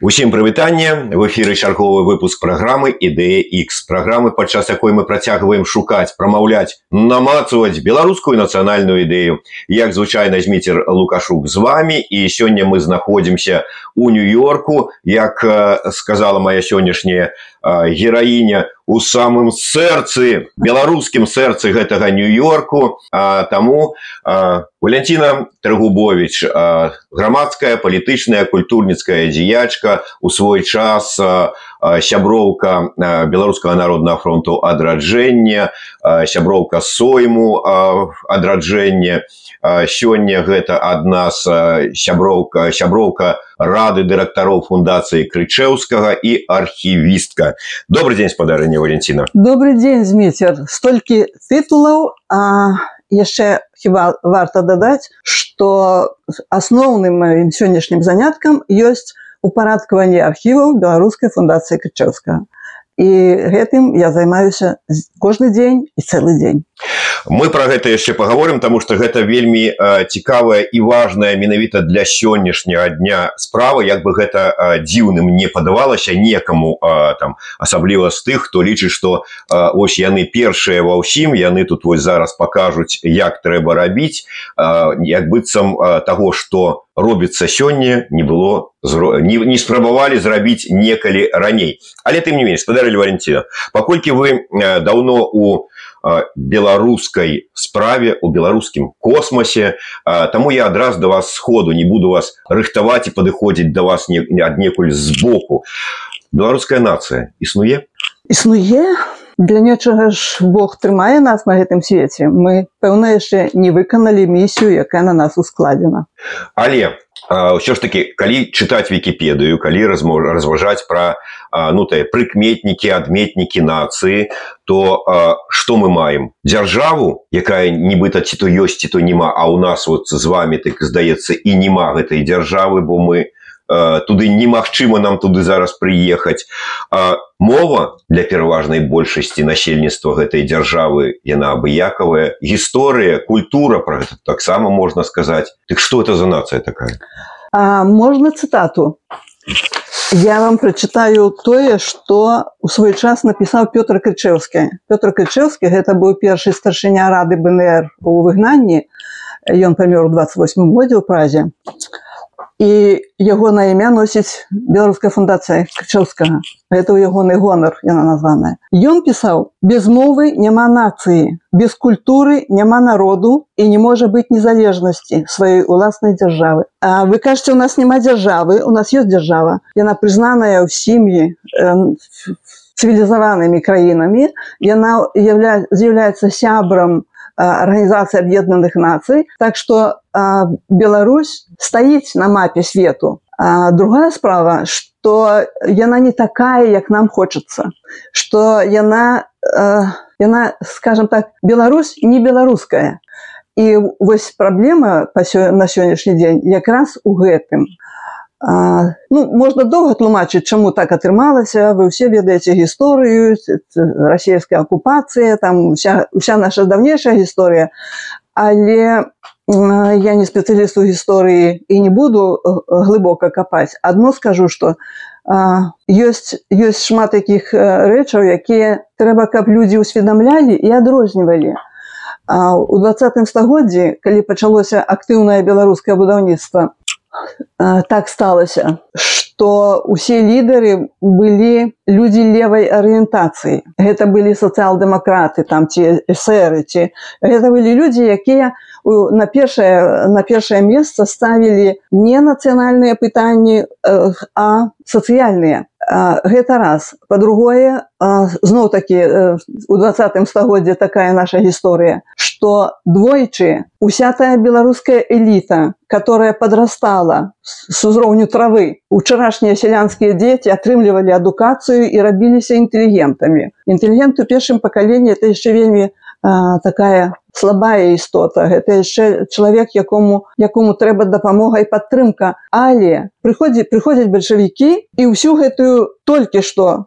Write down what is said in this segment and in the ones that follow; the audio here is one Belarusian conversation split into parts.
Усім прывітанне в эфіры чарговы выпуск праграмы ідэя X праграмы падчас якой мы працягваем шукаць прамаўляць намацаваць беларускую нацыянальную ідэю. Як звычайна зміцер лукашук з вами і сёння мы знаходзімся у нью-йорку. Як сказала моя сённяшняя гераіня у самым сэрцы беларускім сэрцы гэтага нью-йорку. Таму валянціна трыгубович грамадская палітычная культурніцкая дзеячка у свой час сяброўка беларускага народнага фронту адраджэння сяброўка сойму адраджэння сёння гэта адна з сяброўка сяброўка рады дырэктароў фундацыі крычэўскага і архівістка. Добрый дзень спадарэння валенціна добрый дзень зміцер столькі тытулаў а яшчэ хіба варта дадаць што асноўным маім сённяшнім заняткам ёсць упарадкаванне архіваў беларускай фундацыі крычэўскага і гэтым я займаюся кожны дзень і цэлы дзень мы про гэта яшчэ паговорым тому что гэта вельмі цікавая і важная менавіта для сённяшняга дня справа як бы гэта дзіўным не падавалася некаму там асабліва з тых хто лічыць что ось яны першыя ва ўсім яны тут вось зараз пакажуць як трэба рабіць як быццам того что робіцца сёння не было не, не спрабавалі зрабіць некалі раней. Але тым не менш спадарылі валенціна паколькі вы даўно у беларускай справе у беларускім космосе. Таму я адраз да вас сходу не буду вас рыхтаваць і падыходзіць да вас не аднекуль збоку беларуская нацыя існуе існуе для нечага ж Бог трымае нас на гэтым свеце. Мы пэўна яшчэ не выканалі місію якая на нас ускладзена. Але ўсё ж таки калі чытаць вкіпедыю калі разважаць пра ну тыя прыкметнікі адметнікі нацыі то што мы маем? Дзяржаву якая нібыта ці то ёсць ці то няма а у нас вот з вами так здаецца і няма гэтай дзяржавы бо мы туды немагчыма нам туды зараз прыехаць. Мова для пераважнай большасці насельніцтва гэтай дзяржавы яна абыякавая. Гісторыя культура про гэта таксама можна сказаць. Так что это за нацыя такая? А, можна цытату? Я вам прачытаю тое что у свой час напісаў Пётр крычеўскі Пётр крычеўскі гэта быў першы старшыня рады бнр у выгнанні. Ён памёр у 28 годзе ў празе і ягонае імя носіць беларуская фундацыя качаўскага гэта ў ягоны гонар яна названая Ён пісаў без мовы няма нацыі без культуры няма народу і не можа быць незалежнасці сваёй уласнай дзяржавы А вы кажаце у нас няма дзяржавы у нас ёсць дзяржава яна прызнаная ў сім'і цывілізаванымі краінамі. Яна з'яўляецца сябрам арганізацыі аб'еднаных нацый так што Беларусь стаіць на мапе свету. А другая справа что яна не такая як нам хочется что яна яна скажем так Беларусь не беларуская і вось праблема на сённяшні дзень якраз у гэтым А, ну, можна доўга тлумачыць, чаму так атрымалася. Вы ўсе ведаеце гісторыю, расійская акупацыя, там уся, уся наша даўнейшая гісторыя. Але я не спецыяліст у гісторыі і не буду глыбока капаць. Адно скажу, што ёсць, ёсць шмат такіх рэчаў, якія трэба, каб людзі ўсведамлялі і адрознівалі. У двадцатым стагоддзі, калі пачалося актыўнае беларускае будаўніцтва, так сталася что усе лідары былі людзі левай арыентацыі гэта былі сацыял-дэмакраты там ці эсеры ці гэта былі людзі якія на першае на першае месца ставілі не нацыянальныя пытанні а сацыяльныя гэта раз. По-другое зноў такі у двадцатым стагоддзе такая наша гісторыя что двойчы уся тая беларуская эліта которая подрастала с узроўню травы. Учарашнія сялянскія дзеці атрымлівалі адукацыю і рабіліся інтэлігентамі. Інтэлігент у першым пакаленні это яшчэ вельмі такая слабая істота. Гэта яшчэ чалавек якому якому трэба дапамога і падтрымка. Але прыходзі прыходзяць бальшавікі і ўсю гэтую толькі што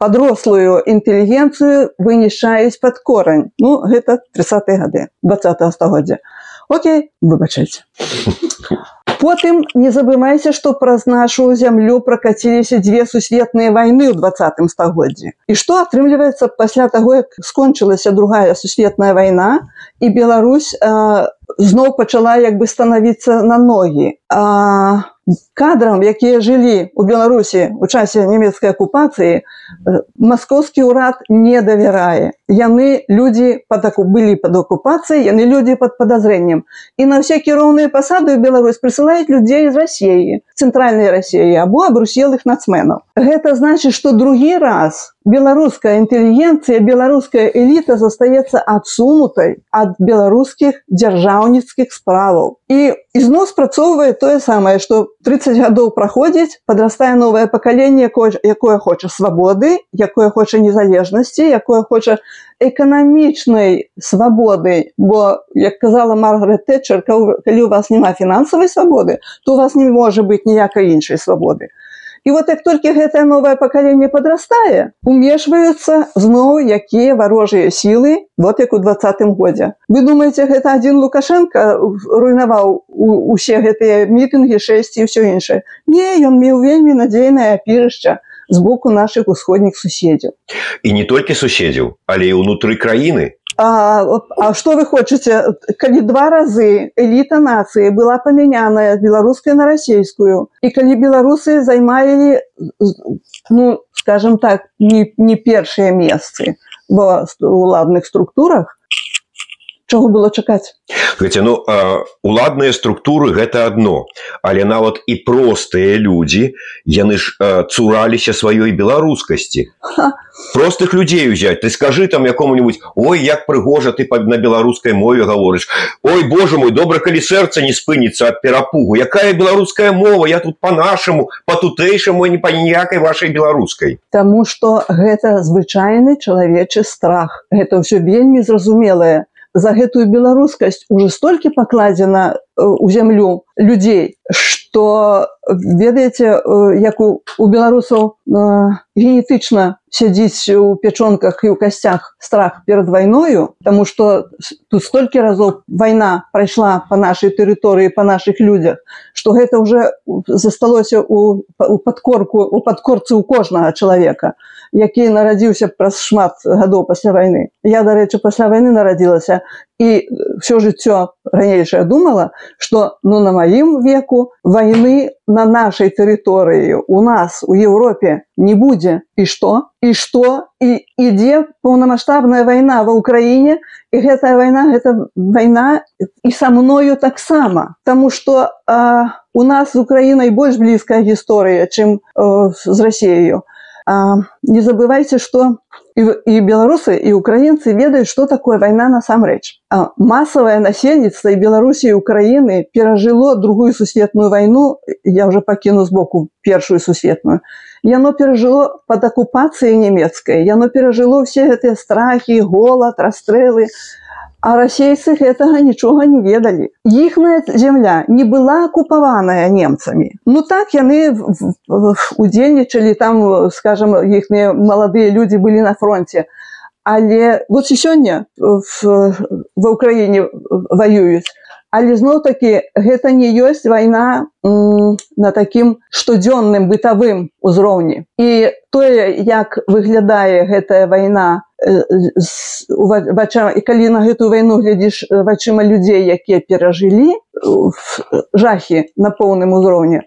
падрослую інтэлігенцыю вынішаюць пад корань. Ну гэта 30 гады 20 стагоддзя. Окей выбачаць потым не забывайся што праз нашу зямлю пракаціліся дзве сусветныя вайны ў двадцатым стагоддзі. І што атрымліваецца пасля таго як скончылася другая сусветная вайна і Беларусь э, зноў пачала як бы станавіцца на ногі. А кадрам якія жылі у беларусі у часе нямецкай акупацыі маскоўскі ўрад не давярае. Яны людзі под былі под акупацыяй яны людзі под подазрэннем і на ўсе кіроўныя пасады ў Беларусь прысылаюць людзей з рассеі цэнтральнай рассеі або абруселых нацменаў. Гэта значит что другі раз беларуская інтэлігенцыя беларуская эліта застаецца адсунутай ад беларускіх дзяржаўніцкіх справаў. І ізноў спрацоўвае тое самае што 30 гадоў праходзіць подрастае новае пакаленне якое хоча свабоды якое хоча незалежнасці якое хоча эканамічнай свабоды бо як казала маргарет тэтчер калі у вас няма фінансавай свабоды то у вас не можа быць ніякай іншай свабоды І вот як толькі гэтае новае пакаленне падрастае, умешваюцца зноў якія варожыя сілы вот як у двадцатым годзе. Вы думаеце, гэта адзін Лукашенко руйнаваў усе гэтыя мітынгі шэсці і ўсё іншае. Не, ён меў вельмі надзейнае апірышча з боку нашых усходніх суседзяў. І не толькі суседзяў, але і ўнутры краіны А, а што вы хочаце калі два разы эліта нацыі была памяняная беларускай на расійскую і калі беларусы займалі ну скажем так не, не першыя месцы в уладных структурах чаго было чакаць? Гэця ну уладныя структуры гэта адно але нават і простыя людзі яны ж цураліся сваёй беларускасці. Простых людзей узять ты скажы там якому-нибудь ой як прыгожа ты на беларускай мове гаворыш ой боже мой добра калі сэрца не спыніцца ад перапугу. Якая беларуская мова? Я тут по-нашаму по-тутэйшаму не па ніякай вашай беларускай Таму што гэта звычайны чалавечы страх. Гэта ўсё вельмі зразумелае за гэтую беларускасць уже столькі пакладзена у зямлю людзей что ведаеце як у, у беларусаў генетычна сядзіць у пячонках і ў касцях страх перад вайною тому что тут столькі разоў вайна прайшла по нашай тэрыторыі по наших людзях что гэта уже засталося у, у падкорку у падкорцы у кожнага чалавека які нарадзіўся праз шмат гадоў пасля вайны. Я дарэчы пасля вайны нарадзілася і все жыццё ранейшае думала что ну на маім веку войны на нашай тэрыторыі у нас у Еўропе не будзе. І что і что і ідзе поўнамасштабная вайна ва ўкраіне і гэтая вайна гэта вайна і са мною таксама. Таму что у нас з Украінай больш блізкая гісторыя чым з Расею не забывайце что і, і беларусы і украінцы ведаюць што такое вайна насамрэч масавае насельніцтва і беларусі украіны перажыло другую сусветную вайну я уже пакіну з боку першую сусветную яно перажыло под акупацыяй нямецкай яно перажыло все гэтыя страхі голад расстрэлы а расейцы гэтага нічога не ведалі іхная земля не была акупаваная немцамі ну так яны удзельнічалі там скажем іхныя маладыя людзі былі на фронте але вот сёння ва ўкраіне воююць але зноў такі гэта не ёсць вайна на такім штодзённым бытавым узроўні. І тое як выглядае гэтая вайна вача і калі на гэтую вайну глядзіш вачыма людзей якія перажылі жахі на поўным узроўні.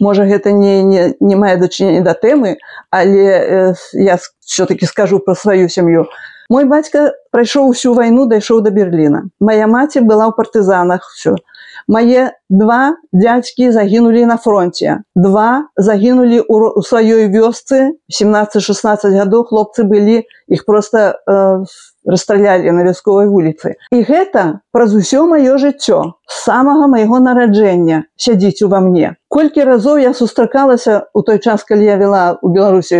Можа гэта не, не, не мае дачынення да тэмы але я все-таки скажу про сваю сям'ю мой бацька прайшоў усю вайну дайшоў до берліна. Моя маці была ў партызанах все Мае два дядзькі загінулі на фронте. Два загінулі ў сваёй вёсцы 17-16 гадоў хлопцы былі іх просто э, расстралялі на вясковай вуліцы. І гэта праз усё маё жыццё з самага майго нараджэння сядзіць ува мне. Колькі разоў я сустракалася ў той час, калі я вела ў Беларусі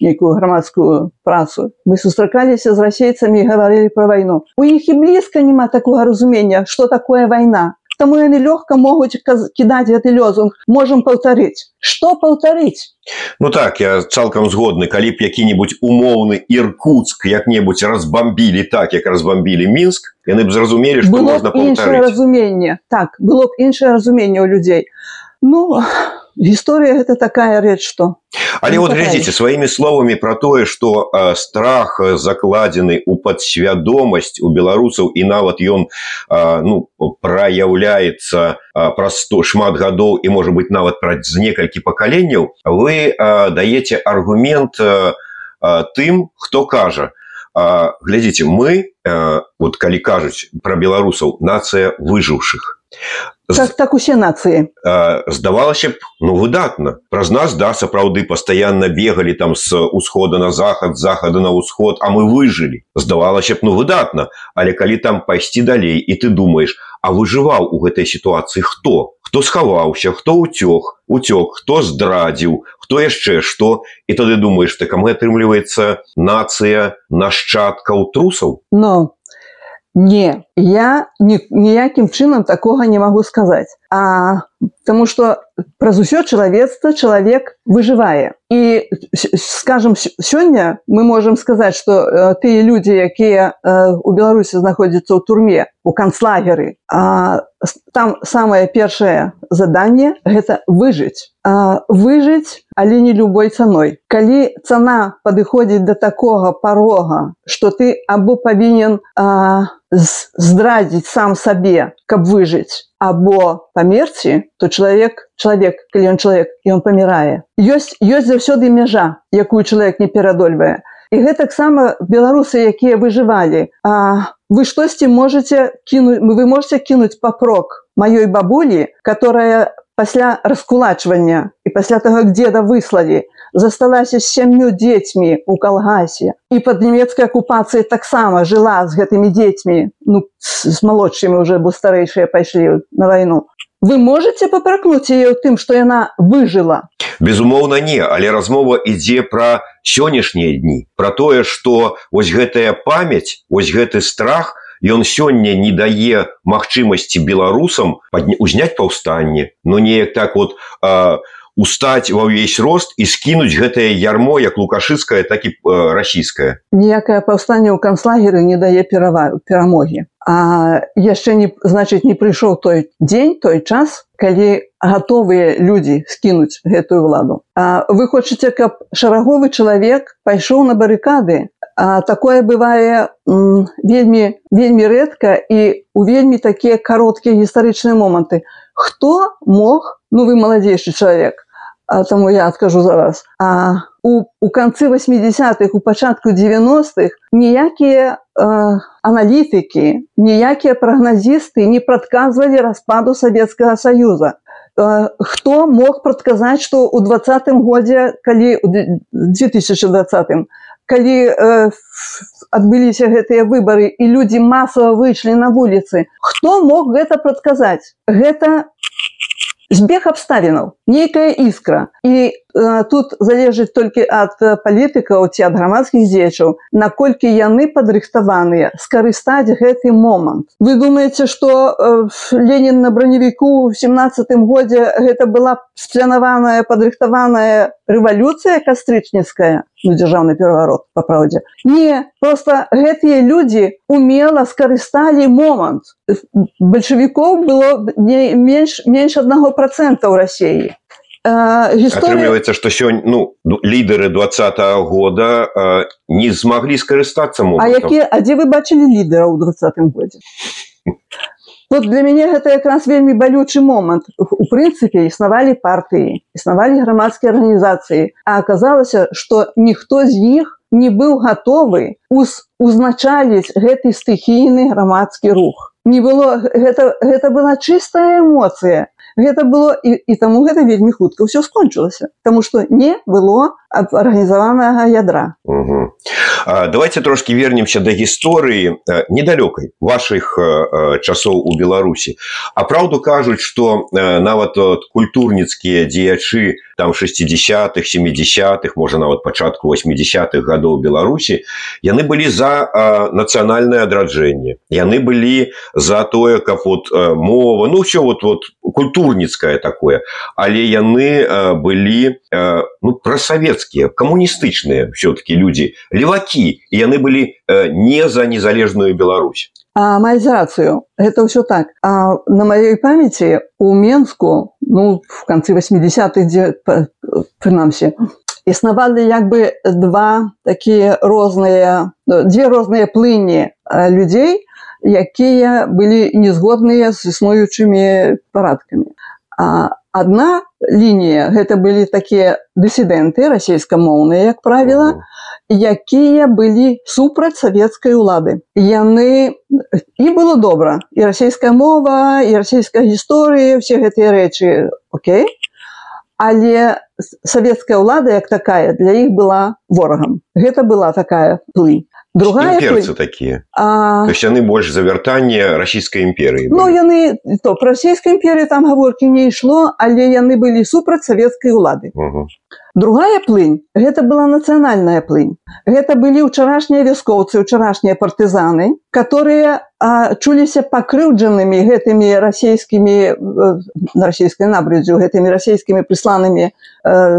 нейкую грамадскую працу. Мы сустракаліся з расейцамі і гаварылі пра вайну. У іх і блізка няма такога разумення, што такое вайна Таму яны лёгка могуць кідаць гэты лёзунг. Можам паўтарыць что паўтарыць Ну так я цалкам згодны. Калі б які-нибудь умоўны іркутск як-небудзь разбомбілі так як разбомбілі мінск яны б зразумелі что можна іншае разуменне. Так было б іншае разуменне ў людзей. Ну гісторыя гэта такая рэч што але вот глядзіце сваімі словамі пра тое што страх закладзены ў падсвядомасць у беларусаў і нават ён ну праяўляецца праз сто шмат гадоў і можа быть нават праць з некалькі пакаленняў вы даеце аргумент тым хто кажа глядзіце мы вот калі кажуць пра беларусаў нацыя выжыўшых так, так усе нацыі. Здавалася б ну выдатна. Праз нас да сапраўды пастаянна бегалі там з усхода на захад захада на ўсход а мы выжылі. Здавалася б ну выдатна. Але калі там пайсці далей і ты думаешь а выжываў у гэтай сітуацыі хто? Хто схаваўся хто уцёг уцёк хто здрадзіў хто яшчэ што? І тады думаешь ты каму атрымліваецца нацыя нашчадкаў трусаў? Но Не, я ні, ніякім чынам такога не магу сказаць. А Таму што праз усё чалавецтва чалавек выжывае. І скажем сёння мы можам сказаць, што э, тыя людзі, якія э, у Беларусі знаходзяцца ў турме у канцлагеры, там самае першае заданне гэта выжыць. выжыць, але не любой цаной. Калі цана падыходзіць да такога парога, што ты або павінен здрадзіць сам сабе, каб выжыць або памерці, то чалавек чалавек, калі ён чалавек і ён памірае. Ёсць ёсць заўсёды мяжа, якую чалавек не перадольвае. І гэтаксама беларусы, якія выжывалі, а вы штосьці можете кінуць вы можете кінуць папрок маёй бабулі, которая пасля раскулачвання і пасля таго деда выслалі засталася з сям'ю дзецьмі у калгасе. І под нямецкай акупацыяй таксама жыла з гэтымі дзецьмі. Ну з малодшымі уже бо старэйшыя пайшлі на вайну. Вы можете папракнуць яе ў тым што яна выжыла? Безумоўна не але размова ідзе пра сённяшнія дні про тое что вось гэтая памяць вось гэты страх ён сёння не дае магчымасці беларусам узняць паўстанне. Но неяк так вот а, устаць ва ўвесь рост і скінуць гэтае ярмо як лукашыцкае так і э, расійскае. Ніякае паўстанне ў канцлагеры не дае перава перамогі. А яшчэ не значыць не прыйшоў той дзень той час калі гатовыя людзі скінуць гэтую ладу а вы хочаце каб шараговы чалавек пайшоў на барыкады? А такое бывае м, вельмі вельмі рэдка і у вельмі такія кароткія гістарычныя моманты. Хто мог ну вы маладзейшы чалавек а таму я адкажу за вас. А у, у канцы 80-х у пачатку 90-х ніякія э, аналітыкі ніякія прагназісты не прадказвалі распаду савецкага саюза. Э, хто мог прадказаць што ў двадцатым годзе калі 2020 калі э, адбыліся гэтыя выбары і людзі масава выйшлі на вуліцы хто мог гэта прадказаць? Гэта збег абставінаў нейкая іскра і тут залежыць толькі ад палітыкаў ці ад грамадскіх дзечаў наколькі яны падрыхтаваныя скарыстаць гэты момант. Вы думаеце что э, ленін на броневіку в семнадцатым годзе гэта была спланаваная падрыхтаваная рэвалюцыя кастрычніцкая? Ну, дзяржаўны пераварот па праўдзе. Не просто гэтыя людзі умела скарысталі момант. Бальшавікоў было не менш менш аднаго процента ў рассеі атрымліваецца што сёння ну лідары двадцатого года э, не змаглі скарыстацца а які а дзе вы бачылі лідара ў двадцатым годзе? Вот для мяне гэта якраз вельмі балючы момант. У прынцыпе існавалі партыі існавалі грамадскія арганізацыі а аказалася што ніхто з іх не быў гатовы узначаліць гэты стыхійны грамадскі рух. Не было гэта гэта была чыстая эмоцыя гэта было і, і таму гэта вельмі хутка ўсё скончылася Таму што не было арганізаванага ядра. Угу. давайте трошки вернемся да гісторыі недалёкай ваших часоў у беларусі. А праўду кажуць что нават культурніцкія дзеячы там 60-х 70-х можа нават пачатку 80-х гадоў беларусі яны былі за нацыянальнае адраджэнне. Яны былі за тое каб вот мова ну все вот вот культурніцкае такое але яны былі ну пра савецкія камуністычныя все-таки людзі левакі яны былі не за незалежную Беларусь. Маюць рацыю гэта ўсё так. А на маёй памяці у менску ну в канцы 80-х дзе прынамсі існавалі як бы два такія розныя дзве розныя плыні людзей якія былі незгодныя з існуючымі парадкамі. А одна лінія гэта былі такія дысідэнты расійскамоўныя як правіла якія былі супраць савецкай улады. Яны і было добра і расійская мова і расійская гісторыя все гэтыя рэчы Окей. Але савецкая ўлада як такая для іх была ворагам. Гэта была такая плынь другая перцы такія а... яны больш за вяртанне расійскай імперыі Ну яны то пра расійскай імперыі там гаворкі не ішло але яны былі супраць савецкай улады. Угу. Другая плынь гэта была нацыянальная плынь. Гэта былі ўчарашнія вяскоўцы ўчарашнія партызаны которые чуліся пакрыўджанымі гэтымі расійскімі на расійскай набрыдзю гэтымі расійскімі прысланымі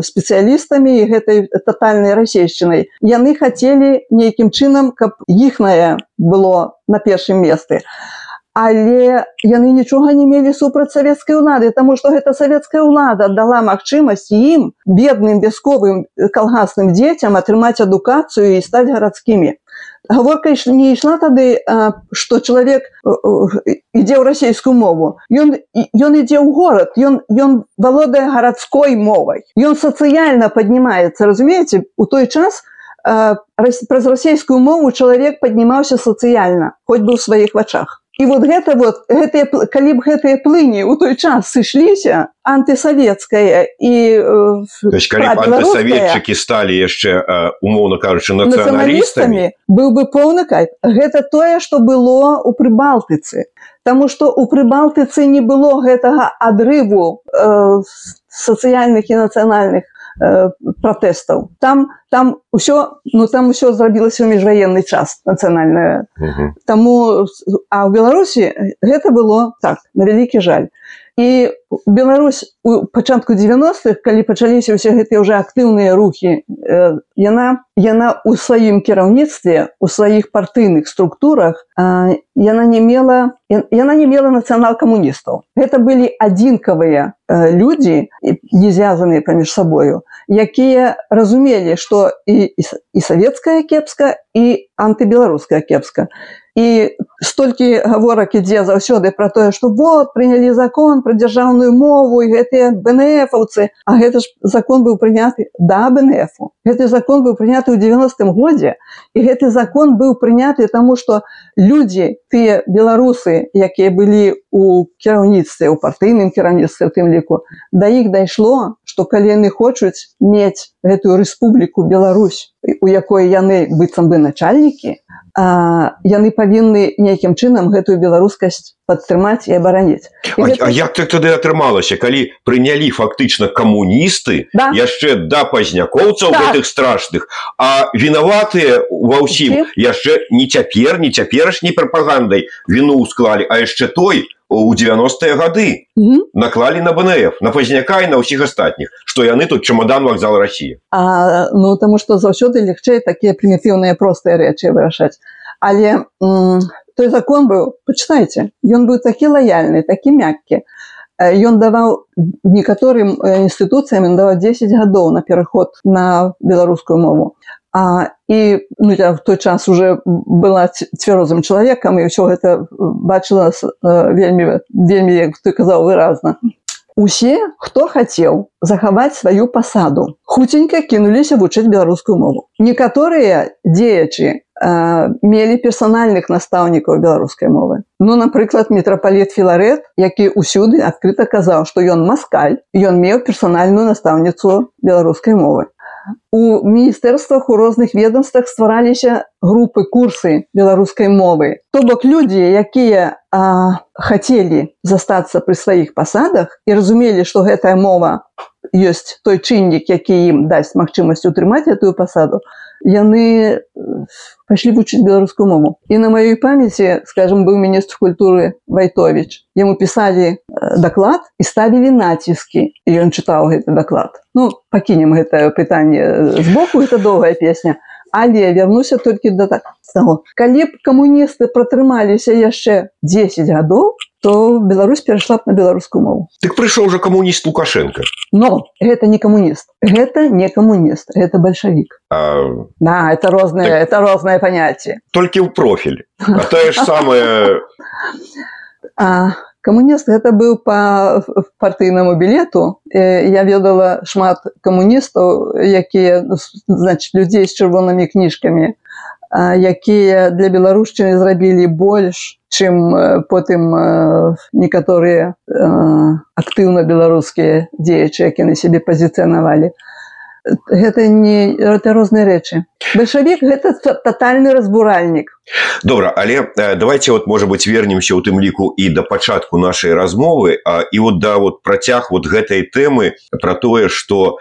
спецыялістамі і гэтай тотальнай расейшчынай. Яны хацелі нейкім чынам каб іхнае было на першым месцы але яны нічога не мелі супраць савецкай улады таму што гэта савецкая ўлада дала магчымасць ім бедным вясковым калгасным дзецям атрымаць адукацыю і стаць гарадскімі. Гаворка не ішла тады што чалавек ідзе ў расійскую мову. Ён ён ідзе ў горад ён ён валодае гарадской мовай. Ён сацыяльна паднімаецца разумееце? У той час праз расійскую мову чалавек паднімаўся сацыяльна хоць бы ў сваіх вачах І вот гэта вот гэтыя калі б гэтыя плыні ў той час сышліся антысавецкая і антысаветчыкі сталі яшчэ умоўна кажучы нацыяналістамі быў бы поўны кайп гэта тое што было у прыбалтыцы Таму што у прыбалтыцы не было гэтага адрыву э, сацыяльных і нацыянальных Э, пратэстаў там там усё ну там усё зрабілася ў міжваенны час нацыянальная таму а ў беларусі гэта было так на вялікі жаль і Беларусь у пачатку 90-х калі пачаліся ўсе гэтыя ўжо актыўныя рухі э, яна яна у сваім кіраўніцтве у сваіх партыйных структурах яна не мела яна не мела нацыянал-камуністаў. Гэта былі адзінкавыя э, людзі не звязаныя паміж сабою якія разумелі што і, і, і савецкая кепска і антыбеларуская кепска і столькі гаворак ідзе заўсёды пра тое што вот прынялі закон пра дзяржаўную мову і гэтыя бнфаўцы А гэта ж закон быў прыняты да бнфу гэты закон быў прыняты ў 90-м годзе і гэты закон быў прыняты таму што людзі тыя беларусы якія былі у кіраўніцтве у партыйным кіраўніцтве тым ліку да іх дайшло што калі яны хочуць мець гэтую рэспубліку Беларусь у якой яны быццам бы начальнікі а, яны павінны нейкім чынам гэтую беларускасць падтрымаць і абараніць і а, гэта... а як так тады атрымалася калі прынялі фактычна камуністы да? яшчэ да пазнякоўцаў так. гэтых страшных а вінаватыя ва ўсім яшчэ не цяпер не цяперашняй прапагандай віну ўсклалі а яшчэ той у 90-е гады -hmm. наклалі на БНФ на пазняка і на ўсіх астатніх што яны тут чамадан вакзал Росіі Ну таму што заўсёды лягчэй такія прымітыўныя простыя рэчы вырашаць але той закон быў пачытайце ён быў такі лаяльны такі мяккі ён даваў некаторым інстытуцыям ён даваў 10 гадоў на пераход на беларускую мову А, і ну, я в той час уже была цвярозым чалавекам і ўсё гэта бачыла вельмі вельмі як ты казаў выразна. Усе хто хацеў захаваць сваю пасаду хуценька кінуліся вучыць беларускую мову. Некаторыя дзеячы мелі персанальных настаўнікаў беларускай мовы. Ну напрыклад мітрапалет філарет які ўсюды адкрыта казаў што ён маскаль ён меў персанальную настаўніцу беларускай мовы у міністэрствах у розных ведомствах ствараліся групы курсы беларускай мовы. То бок людзі якія хацелі застацца пры сваіх пасадах і разумелі што гэтая мова ёсць той чыннік які ім дасць магчымасць утрымаць гэтую пасаду яны пайшлі вучыць беларускую мову. І на маёй памяці скажем быў міністр культуры вайтович яму пісалі даклад і ставілі націскі і ён чытаў гэты даклад ну пакінем гэтае пытанне збоку это доўгая песня. Але вярнуся толькі да так таго. Калі б камуністы пратрымаліся яшчэ 10 гадоў то Беларусь перайшла б на беларускую мову. Так прыйшоў уже камуніст лукашенко. Но гэта не камуніст. Гэта не камуніст. Это бальшавік. А... да это рознае так... это рознае паняцце. толькі ў профіль. Тое ж самае а камуніст гэта быў по партыйнаму білету я ведала шмат камуністаў якія значит людзей з чырвонымі кніжкамі якія для беларушчыны зрабілі больш чым потым некаторыя актыўна беларускія дзеячы як яны сябе пазіцыянавалі. Гэта не это розныя рэчы. Бальшавік гэта тотальны разбуральнік добра але давайте вот можа быть вернемся ў тым ліку і да пачатку нашай размовы. А, і вот да вот працяг вот гэтай тэмы про тое что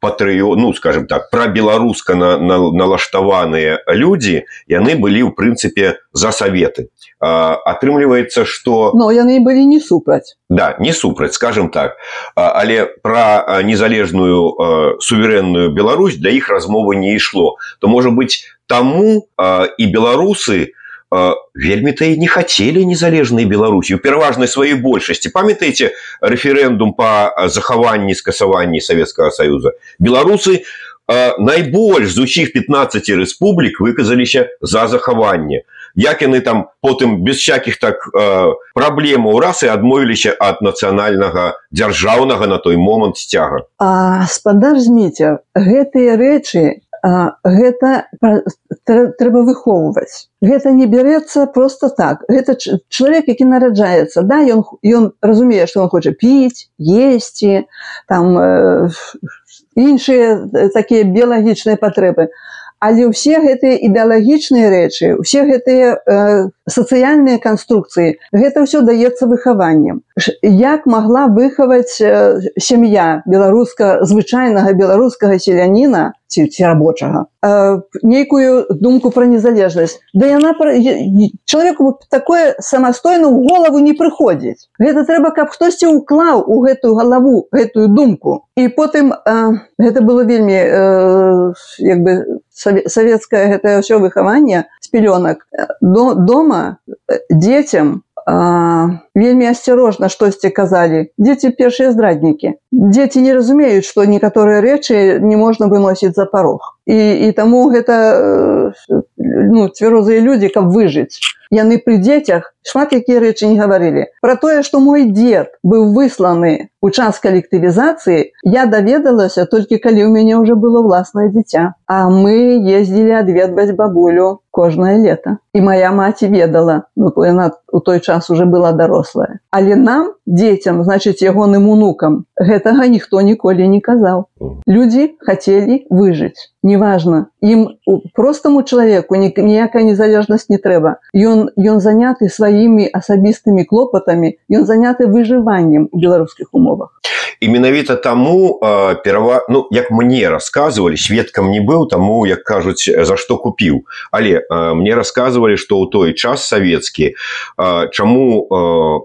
патрыё ну скажем так про беларуска на, на налаштаваныя людзі яны былі ў прынцыпе за саветы атрымліваецца что но яны былі не супраць да не супраць скажем так. Але про незалежную суверенную Беларусь для іх размовы не ішло то можа быть таму і беларусы вельмі-то і не хацелі незалежнай беларусі у пераважнай сваёй большасці памятаеце рэферэндум по захаванні скасаванні Савецкага союза? Беларусы найбольш з усіх 15 рэспублік выказаліся за захаванне як яны там потым без всякихх так э, праблемаў раз і адмовіліся ад нацыянальнага дзяржаўнага на той момант сцяга спадар зміцер гэтыя рэчы гэта трэба выхоўваць. Гэта не бярэцца просто так. Гэта чалавек які нараджаецца да ён ён разумее што он хоча піць есці там э, іншыя такія біялагічныя патрэбы але ўсе гэтыя ідэалагічныя рэчы усе гэтыя э, сацыяльныя канструкцыі гэта ўсё даецца выхаваннем. Як магла выхаваць э, сям'я беларуска звычайнага беларускага селяніна ці, ці рабочага э, нейкую думку пра незалежнасць? Да яна чалавеку такое самастойна ў голову не прыходзіць. Гэта трэба каб хтосьці ўклаў у гэтую галаву гэтую думку. І потым э, гэта было вельмі э, як бы савецкае гэтае ўсё выхаванне з пілёнак до дома дзецям вельмі асцярожна штосьці казалі дзеці першыя здраднікі дзеці не разумеюць што некаторыя рэчы не можна выносіць за парог і, і таму гэта ну, цвярозыя людзі каб выжыць. Яны пры дзецях шмат якія рэчы не гаварылі. Про тое што мой дзед быў высланы у час калектывізацыі я даведалася толькі калі ў мяне ўжо было власнае дзіця. А мы ездзілі адведваць бабулю кожнае лето і моя маці ведала ну яна у той час уже была дарослая. Але нам дзецям значыць ягоным унукам гэтага ніхто ніколі не казаў людзі хацелі выжыць неважно ім простаму чалавеку ніякая незалежнасць не трэба ён ён заняты сваімі асабістымі клопатамі ён заняты выжываннем у беларускіх умовах і менавіта таму перава ну як мне рассказывалі сведкам не быў таму як кажуць за што купіў але мне рассказывалі што ў той час савецкі чаму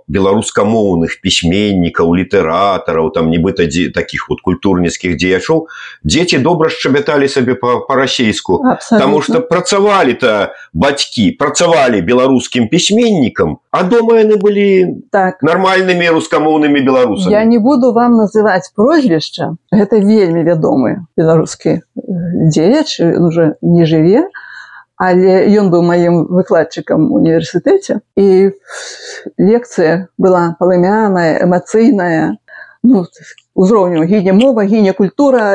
беларускамоўных пісьменнікаў літаратараў там нібыта дзе таких вот культурніцкіх дзеячоў дзеці добра шчабяталі сабе па-расейску. Таму што працавалі-то бацькі працавалі беларускім пісьменнікам а дома яны былі так. нармальнымі рускамоўнымі беларусамі. Я не буду вам называць прозвішча гэта вельмі вядомы беларускі дзеяч уже не жыве але ён быў маім выкладчыкам універсітэце і лекцыя была палымяная эмацыйная. Ну, узроўню гіне мова гіне культура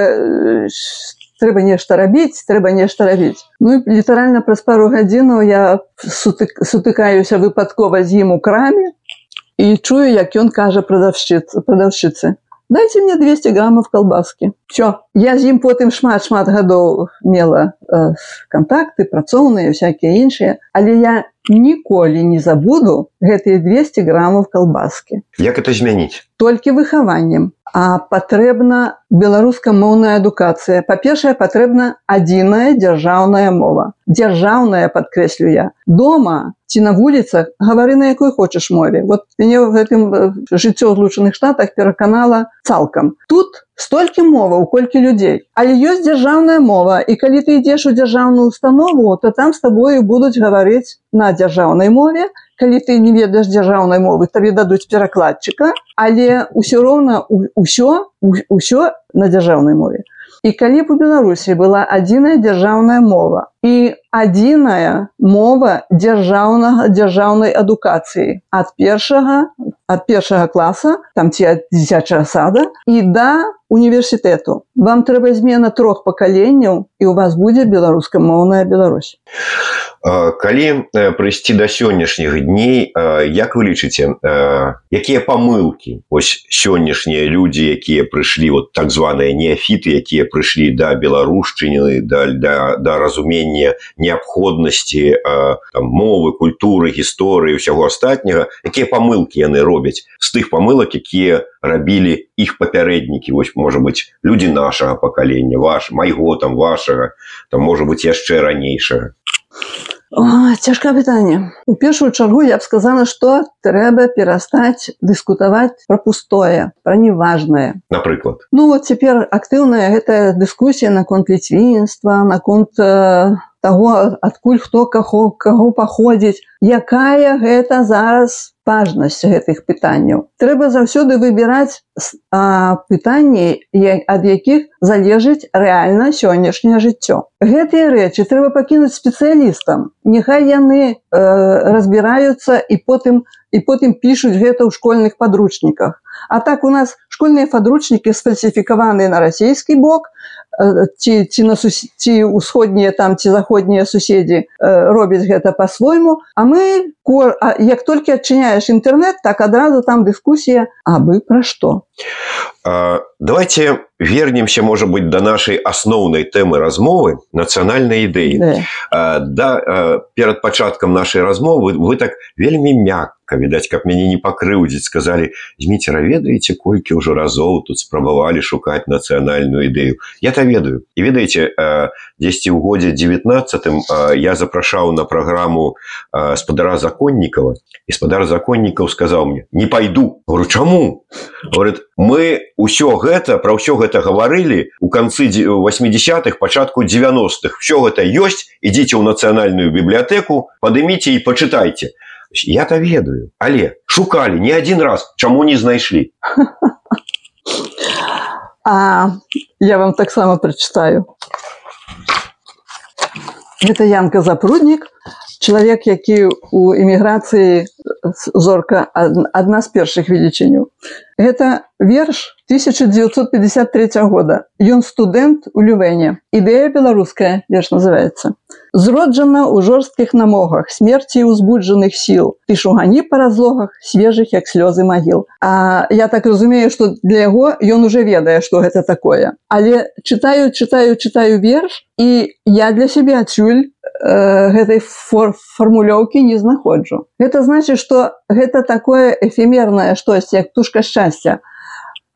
трэба нешта рабіць трэба нешта рабіць. Ну літаральна праз пару гадзінаў я сутык, сутыкаюся выпадкова з ім у краме і чую як ён кажа прадаўшчыц прадаўшчыцы дайте мне 200 граммов колбаски. Все я з ім потым шмат шмат гадоў мела э, контакты працоўныя всякие іншыя але я ніколі не забуду гэтые 200 граммов колбаски. Як это змяніць толькі выхаваннем а патрэбна беларускамоўная адукацыя па-першае патрэбна адзіная дзяржаўная мова. Дзяржаўная падкрэслю я. Дома ці на вуліцах гавары на якой хочаш мове. Вот мяне в гэтым жыццё злучаных штатах пераканала цалкам тут столькі моваў колькі людзей. Але ёсць дзяржаўная мова і калі ты ідзеш у дзяржаўную установу то там з табою будуць гаварыць на дзяржаўнай мове. Калі ты не ведаеш дзяржаўнай мовы табе дадуць перакладчыка але ўсё роўна ўсё ўсё на дзяржаўнай мове. І калі б у беларусі была адзіная дзяржаўная мова і адзіная мова дзяржаўнага дзяржаўнай адукацыі ад першага ад першага класа там ці ад дзіцячага сада. І да універсітэту вам трэба змена трох пакаленняў і у вас будзе беларускамоўная Беларусь калі прыйсці да сённяшніх дней як вы лічыце якія памылкі ось сённяшнія людзі якія прыйшлі вот так званыя неафіты якія прыйшлі да беларушчыны да, да, да разумення неабходнасці мовы культуры гісторыі ўсяго астатняга якія памылкі яны робяць? З тых памылак якія рабілі іх папярэднікі вось можа быть людзі нашага пакалення ваш майго там вашага там можа быть яшчэ ранейшага цяжкае пытанне. У першую чаргу я б сказала што трэба перастаць дыскутаваць пра пустое пра неважнае напрыклад. Ну вот цяпер актыўная гэтая дыскусія наконт ліцвінства наконт э, таго адкуль хто каго каго паходзіць якая гэта зараз важнасць гэтых пытанняў? Трэба заўсёды выбіраць пытанні ад якіх залежыць рэальна сённяшняе жыццё. Гэтыя рэчы трэба пакінуць спецыялістам. Няхай яны э, разбіраюцца і потым і потым пішуць гэта ў школьных падручніках. А так у нас школьныя падручнікі сфальсіфікаваныя на расійскі бок ці ці на ці ўсходнія там ці заходнія суседзі э, робяць гэта по-свойму а мы кор а як толькі адчыняеш інтэрнет так адразу там дыскусія абы пра што давайте вернемся может быть до нашай асноўнай тэмы размовы нацыянальнай ідэі да. да перад пачаткам нашай размовы вы так вельмі мякка відаць каб мяне не пакрыўдзіць сказали зміцера ведаеце колькі ўжо разоў тут спрабавалі шукаць нацыянальную ідэю я то ведаю. І ведаеце дзесьці ў годзе 19 я запрашаў на праграму спадара законнікова і спадар законнікаў сказаў мне не пайду говорю чаму говорит мы ўсё гэта пра ўсё гэта гаварылі у канцы 80-х пачатку 90-х все гэта ёсць ідзіце ў нацыянальную бібліятэку падыміце і пачытайце я то ведаю. Але шукалі не адзін раз чаму не знайшлі а я вам таксама прачытаю гэта янка запруднік чалавек які у эміграцыі зорка адна з першых велічыню гэта верш 1953 года. Ён студэнт у лювене ідэя беларуская верш называется зроджана ў жорсткіх намогах смерці ўзбуджаных сіл ты шугані па разлогах свежых як слёзы магіл А я так разумею что для яго ён уже ведае что гэта такое але чытаю чытаю чытаю верш і я для сябе адсюль Э, гэтай фор фармулёўкі не знаходжу. Гэта значыць, што гэта такое эфемернае штось як птушка шчасця.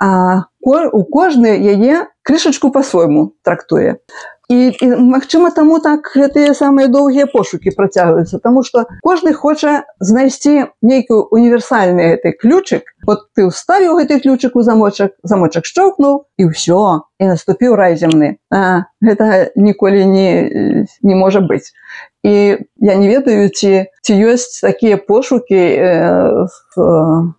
А у кожны яе крышачку па-свойму трактуе. І, і магчыма таму так гэтыя самыя доўгія пошукі працягваюцца Таму што кожны хоча знайсці нейкі універсальны гэты ключык вот ты ўставіў гэты ключык у замочак замочак шчоўкнуў і ўсё і наступіў рай зямны гэта ніколі не, не можа быць і я не ведаю ці ці ёсць такія пошукі э,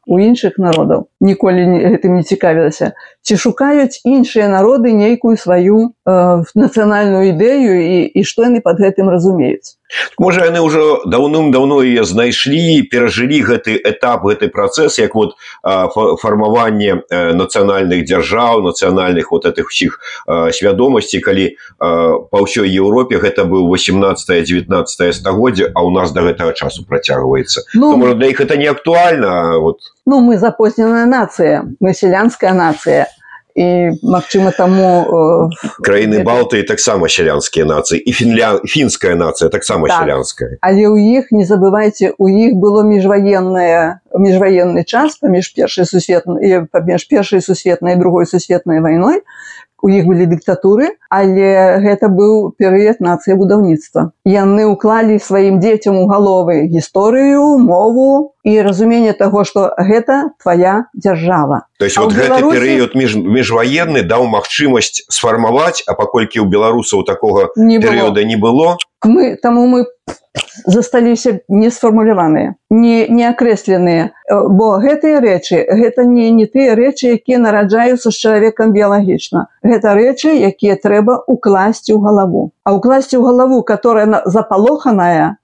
у іншых народаў ніколі гэтым не цікавілася. Ці шукаюць іншыя народы нейкую сваю э, нацыянальную ідэю і, і што яны под гэтым разумеюць можа яны ўжо даўным-даўно яе знайшлі перажылі гэты этап гэты працэс як вот фармаванне нацыянальных дзяржаў нацыянальных вот этих усіх свядомасці калі па ўсёй Еўропе гэта быў 18 19 стагоддзя а у нас до гэтага часу працягваецца. Ну, можа для іх это не актуальна вот ну мы запозненая нацыя мы сялянская нацыя і магчыма таму э, краіны балты таксама сялянскія нацыі і фінля фінская нацыя таксама так. сялянская але ў іх не забывайце у іх было міжваенная міжваенны час паміж першай сусветнай паміж першай сусветнай другой сусветнай вайной у іх былі дыктатуры але гэта быў перыяд нацыя будаўніцтва. Яны ўклалі сваім дзецям у галовы гісторыю мову і разуменне таго што гэта твоя дзяржава. То есть вот гэты Беларусі... перыяд між міжваенны даў магчымасць сфармаваць а паколькі ў беларусаў такога перыяда не было. Мы таму мы засталіся не сфармуляваныя не не акрэсленыя. Бо гэтыя рэчы гэта не не тыя рэчы якія нараджаюцца з чалавекам біялагічна. Гэта рэчы якія трэба укласці ў галаву. А ўкласці ў галаву которая запалоханая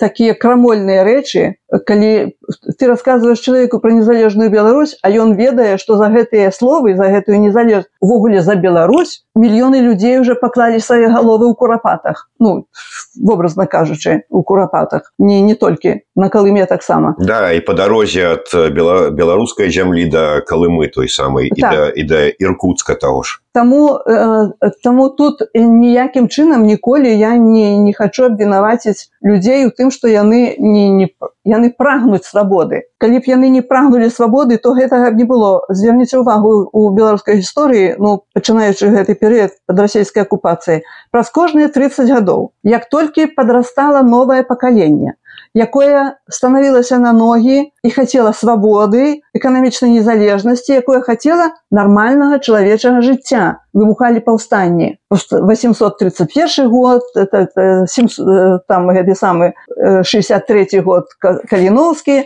такія крамольныя рэчы калі ты рассказываешь человеку про незалежную Беларусь а ён ведае что за гэтыя словы за гэтую незалеж увогуле за Беларусь мільёны людзей уже паклалі свае галовы ў курапатах. Ну вобразна кажучы у курапатах. Не не толькі на калыме таксама. Да і по дарозе от бела беларускай зямлі да калымы той самой так. і да, і да иркутска того ж. Таму э, таму тут ніякім чынам ніколі я не не хочу абвінаваціць людзей у тым што яны не не яны прагнуць свабоды. Калі б яны не прагнулі свабоды то гэтага б не было. Зверніце ўвагу у беларускай гісторыі ну пачынаючы гэты перыяд пад расійскай акупацыі праз кожныя 30 гадоў як толькі падрастала новае пакаленне якое станавілася на ногі і хацела свабоды эканамічнай незалежнасці якое хацела нармальнага чалавечага жыцця выбухалі паўстанні. 831 год это, это, 700, там гэты самы 63 год каліновскі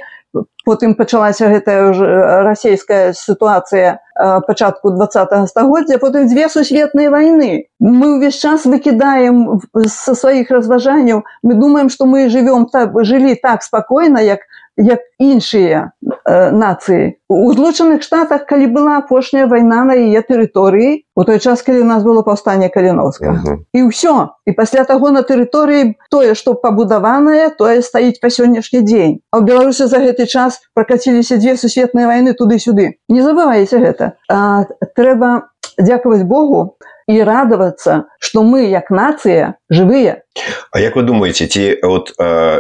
потым пачалася гэтая ўжо расійская сітуацыя пачатку два стагоддзя потым дзве сусветныя вайны. Мы ўвесь час выкідаем са сваіх разважанняў. Мы думаем што мы жывём так жылі так спакойна як як іншыя нацыі. У злучаных штатах калі была апошняя вайна на яе тэрыторыі у той час калі у нас было паўстанне каліновска. Uh -huh. і ўсё. І пасля таго на тэрыторыі тое што пабудаванае тое стаіць па сённяшні дзень. А ў беларусе за гэты час пракаціліся дзве сусветныя вайны туды-сюды. Не забывайце гэта. А, трэба дзякаваць Богу і радавацца што мы як нацыя жывыя А як вы думаете ці вот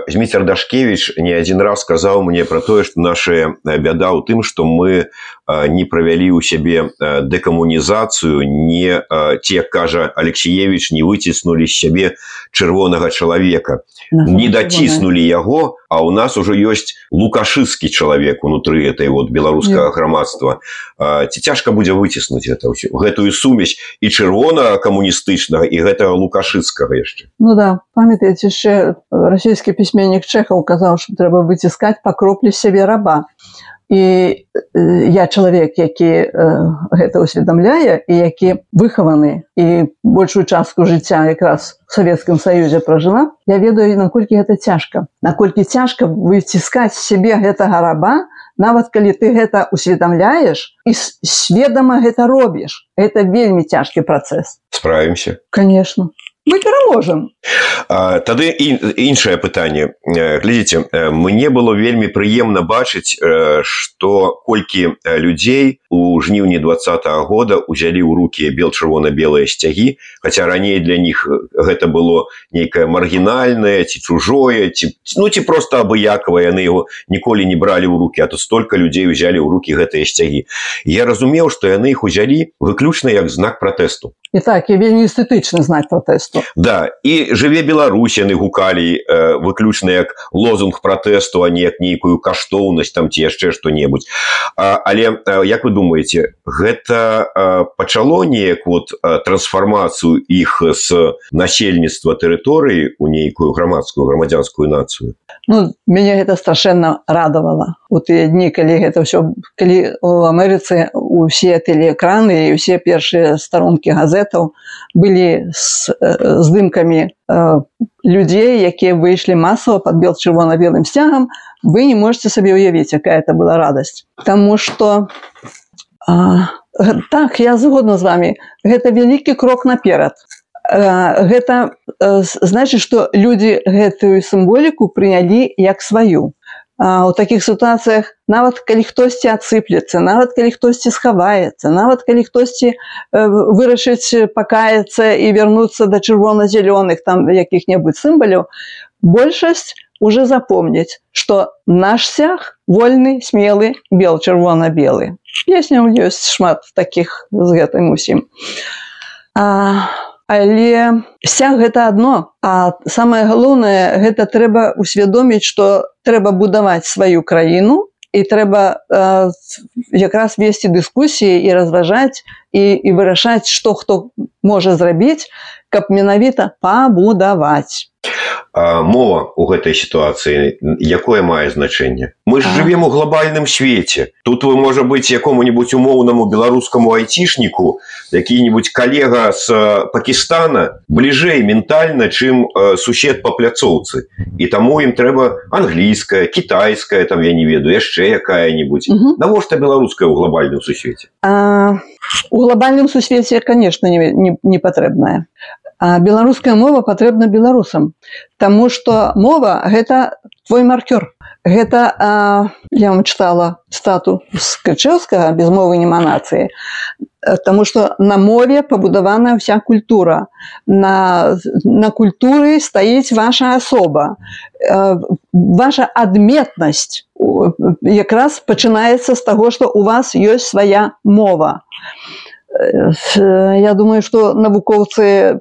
Зміцер дашкевич не адзін раз сказаў мне про тое што наша бяда ў тым што мы не правялі ў сябе дэкамунізацыю не ці як кажа алексеевич не выціснулі з сябе чырвонага чалавека. Не даціснулі яго а у нас уже ёсць лукашыскі чалавек унутры этой вот беларускага грамадства. Ці цяжка будзе выціснуць это ўсё гэтую сумесь і чырвона камуністычнага і гэтага лукашыцкага яшчэ ну да памятаеце яшчэ расійскі пісьменнік чэхаў казаў што трэба выціскаць па кроплі сябе раба. І я чалавек які э, гэта ўсведамляе і які выхаваны і большую частку жыцця якраз в савецкім саюзе пражыла я ведаю наколькі гэта цяжка наколькі цяжка выціскаць сябе гэтага раба нават калі ты гэта усведамляеш і сведама гэта робіш это вельмі цяжкі працэс справімся конечно мы пераможам тады іншае пытанне. Глядзіце мне было вельмі прыемна бачыць што колькі людзей у жніўні два года узялі ў руки бел-чырвона-белыя сцягі хаця раней для них гэта было нейкае маргінальнае ці чужое ці ну ці просто абыякова яны его ніколі не бралі ў руки а то столько людзей узялі ў руки гэтыя сцягі. Я разумеў што яны іх узялі выключна як знак пратэсту і так і вельмі эстэтычны знак пратэсту да і жыве Беларусь яны гукалі э, выключна як лозунг пратэсту а не як нейкую каштоўнасць там ці яшчэ што-небудзь. Але э, як вы думаете гэта э, пачало неяк вот трансфармацыю іх з насельніцтва тэрыторыі у нейкую грамадскую грамадзянскую нацыю ну мяне гэта страшэнна радавала у тыя дні калі гэта ўсё калі у Амерыцы усе тэлеэкраны і ўсе першыя старонкі газет газетаў былі з здымкамі людзей якія выйшлі масава под бел чырвона-белым сцягам вы не можете сабе уявіць якая это была радасць Таму что так я згодна з вами гэта вялікі крок наперад гэта значит что людзі гэтую сімволіку прынялі як сваю. У такіх сітуацыях нават калі хтосьці адсыплецца нават калі хтосьці схаваецца нават калі хтосьці вырашыць пакаяцца і вярнуцца да чырвона-зялёных там якіх-небудзь сімбаляў большасць уже запомніць что наш сях вольны смелы бел чырвона-белы. Песня ёсць шмат таких з гэтым усім. А але сяг гэта адно а самае галоўнае гэта трэба усвядоміць што трэба будаваць сваю краіну і трэба э, якраз весці дыскусіі і разважаць і, і вырашаць што хто можа зрабіць каб менавіта пабудаваць мова у гэтай сітуацыі якое мае значэнне? Мы ж жывем у глобальным свеце. Тут вы можа быць якому-нибудь умоўнаму беларускаму айцішніку які-нибудь калега з пакістана бліжэй ментальна чым сусед па пляцоўцы. І таму ім трэба англійская кітайская там я не ведаю яшчэ якая-нибудь навошта беларуская ў глобальным сусвеце? У глобальным сусвеце конечно не, не, не патрэбная А беларуская мова патрэбна беларусам Таму што мова гэта твой маркёр. Гэта а, я вам чытала стату з крычэўскага без мовы не манацыі Таму што на мове пабудаваная вся культура. На, на культуры стаіць ваша асоба. Ваша адметнасць якраз пачынаецца з таго што у вас ёсць свая мова я думаю что навукоўцы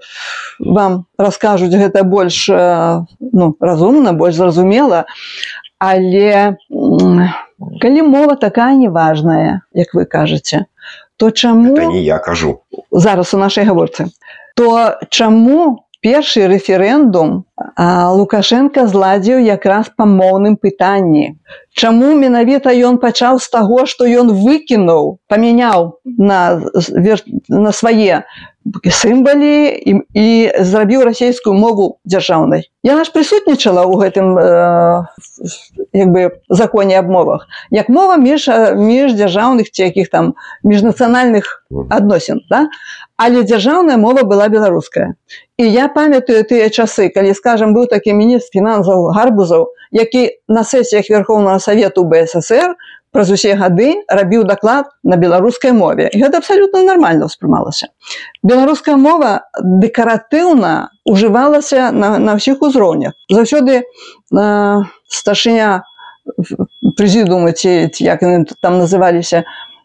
вам раскажуць гэта больш ну, разумна больш зразумела але калі мова такая неважная як вы кажаце то чаму не я кажу. Зараз у нашай гаворцы. То чаму першы рэферэндум лукашенко зладзіў якраз па моўным пытанні. Чаму менавіта ён пачаў з таго што ён выкінуў памяняў на на свае сімбалі і, і зрабіў расійскую мову дзяржаўнай. Яна ж прысутнічала ў гэтым як бы законе аб мовах як мова між між дзяржаўных ці якіх там міжнацыянальных адносін да? Але дзяржаўная мова была беларуская. І я памятаю тыя часы калі скажем быў такі міністр фінансаў гарбузаў які на сесіях верховного савету бСр праз усе гады рабіў даклад на беларускай мове. І гэта абсалютна нармальна ўспрымалася. Беларуская мова дэкаратыўна ужывалася на, на ўсіх узроўнях. Заўсёды на старшыня прэзідумы ці як там называліся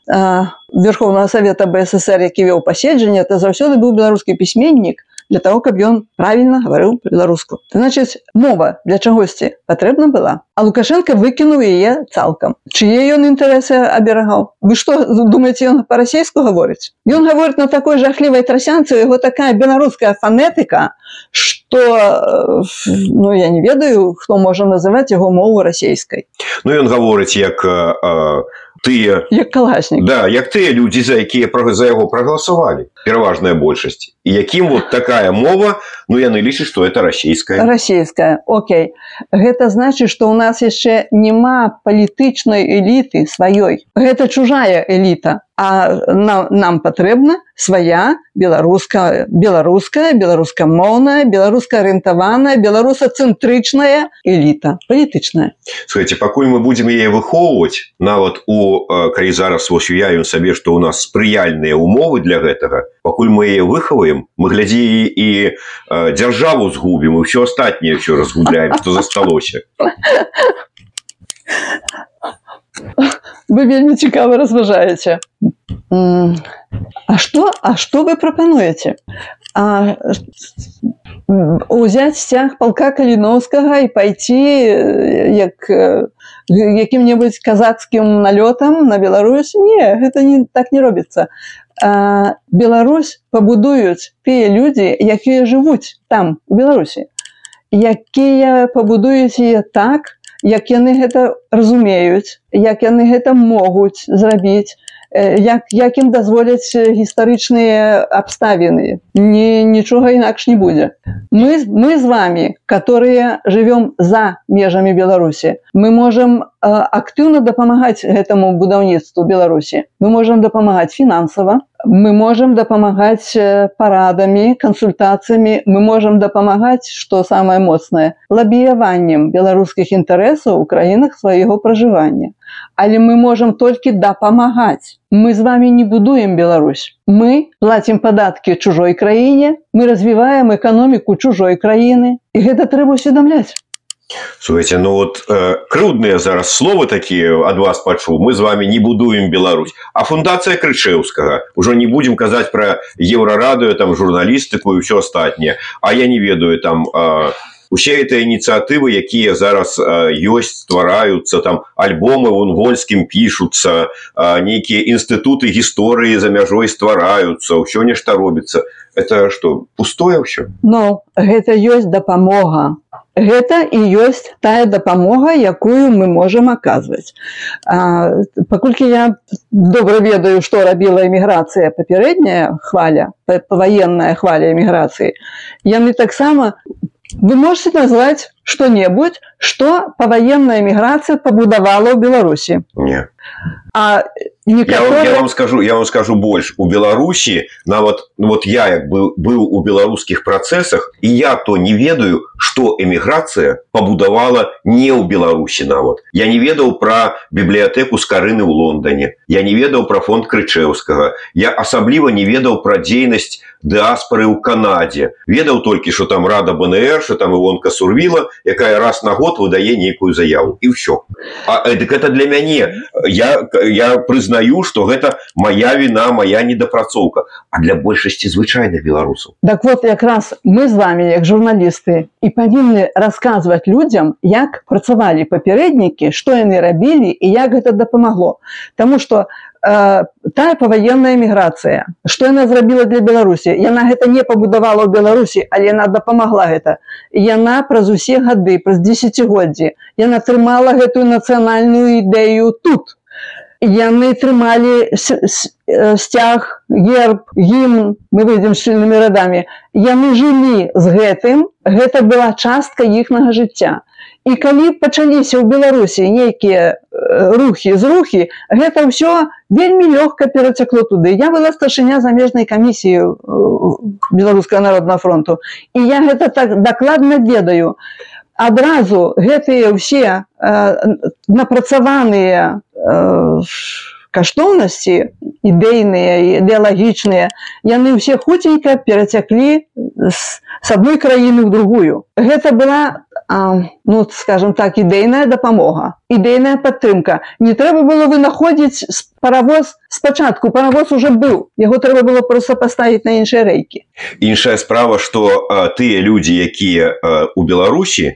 верховного савета бСр які вёў паседжанне это заўсёды быў беларускі пісьменнік для того каб ён правильно гаварыў по-беларуску значит мова для чагосьці патрэбна была а лукашенко выкінуў яе цалкам. Чые ён інтарэсы аберагаў? Вы что думаете ён по-расейску гаворыць? Ён гаворыць на такой жахлівай трасянцы его такая беларуская фанетыка что ну я не ведаю хто можа называть яго мову расійскай ну ён гаворыць як а, тыя. Як каласнік. Да як тыя людзі за якія за яго прагаласавалі пераважная большасць. І якім вот такая мова ну яны лічаць что это расійская. Расійская Окей. Гэта значит что у нас яшчэ няма палітычнай эліты сваёй. Гэта чужая эліта а нам, нам патрэбна свая беларуская беларуская беларускамоўная беларуска арыентаваная беларусацэнтрычная эліта палітычная Скажите, пакуль мы будзем яе выхоўваць нават у калі зараз вось уявім сабе што у нас спрыяльныя умовы для гэтага пакуль мы яе выхаваем мы глядзі і дзяржаву згубім і ўсё астатняе ўсё разгубляем што засталося вы вельмі цікава разважаеце. А что а что вы прапануеце? Узяць сцяг палка каліновскага і пайці як якім-небудзь казацкім налётам на Беларусь? Не гэта не так не робіцца. Беларусь пабудуюць тыя людзі якія жывуць там у Беларусі. Якія пабудуюць яе так як яны гэта разумеюць як яны гэта могуць зрабіць як, як ім дазволяць гістарычныя абставіны? Не нічога інакш не будзе. Мы мы з вами которые живвем за межамі беларусі мы можем актыўна дапамагаць гэтаму будаўніцтву беларусі. Мы можем дапамагаць фінансава мы можем дапамагаць парадамі кансультацыямі мы можем дапамагаць что самое моцнае лабіяваннем беларускіх інтарэсаў у краінах свайго пражывання але мы можем толькі дапамагаць. Мы з вами не будуем Беларусь. Мы платим падаткі чужой краіне мы развіваем эканоміку чужой краіны. І гэта трэба усведамляць Слухайте, ну вот э, крыўдныя зараз словы такія ад вас пачуў. Мы з вами не будуем Беларусь. А фундацыя крычеўскага ўжо не будем казаць про еўрарадыё там журналістыку і все астатняе. А я не ведаю там э, усе гэтыя ініцыятывы якія зараз ёсць ствараюцца там альбомы унгольскім пішуцца нейкія інстытуты гісторыі за мяжой ствараюцца ўсё нешта робіцца. Это что пустое ўсё? Ну гэта ёсць дапамога. Гэта і ёсць тая дапамога якую мы можемм аказваць. Паколькі я добра ведаю што рабіла эміграцыя папярэдняя хваля паваенная хваля эміграцыі яны таксама вы можете назваць что-небудзь что паваенная эміграцыя пабудавала ў беларусі не. А некоторые... я, я вам скажу я вам скажу больш у беларусі нават ну, вот я як бы быў у беларускіх працэсах і я то не ведаю что эміграцыя пабудавала не ў беларусі нават я не ведаў про бібліятэку скарыны ў лондоне я не ведаў про фонд крычеўскага я асабліва не ведаў пра дзейнасць дыаспоры ў канадзе ведаў толькі что там рада бнр что там ивонка сурвіла якая раз на год выдае нейкую заяву і ўсё а дык это для мяне. Я я прызнаю что гэта моя вина моя недапрацоўка. А для большасці звычайных беларусаў. Так вот якраз мы з вами як журналісты і павінны расказваць людям як працавалі папярэднікі что яны рабілі і як гэта дапамагло. Таму что Э, тая паваенная міграцыя што яна зрабіла для беларусі яна гэта не пабудавала ў беларусі але яна дапамагла гэта. Яна праз усе гады праз десятгоддзі яна трымала гэтую нацыянальную ідэю тут. Яны трымалі сцяг герб гімн мы выйдзем шчыльнымі радамі. Яны жылі з гэтым. Гэта была частка іхнага жыцця і калі пачаліся ў беларусі нейкія рухі з рухі гэта ўсё вельмі лёгка перацякло туды. Я была старшыня замежнай камісіі беларускага народного фронту. І я гэта так дакладна ведаю. Адразу гэтыя ўсе напрацаваныя э, каштоўнасці ідэйныя ідэалагічныя яны ўсе хуценька перацяклі з адной краіны ў другую. Гэта была а, ну скажем так ідэйная дапамога ідэйная падтрымка не трэба было вынаходзіць паравоз спачатку. Паравоз уже быў. Яго трэба было просто паставіць на іншыя рэйкі. Іншая справа что тыя людзі якія у беларусі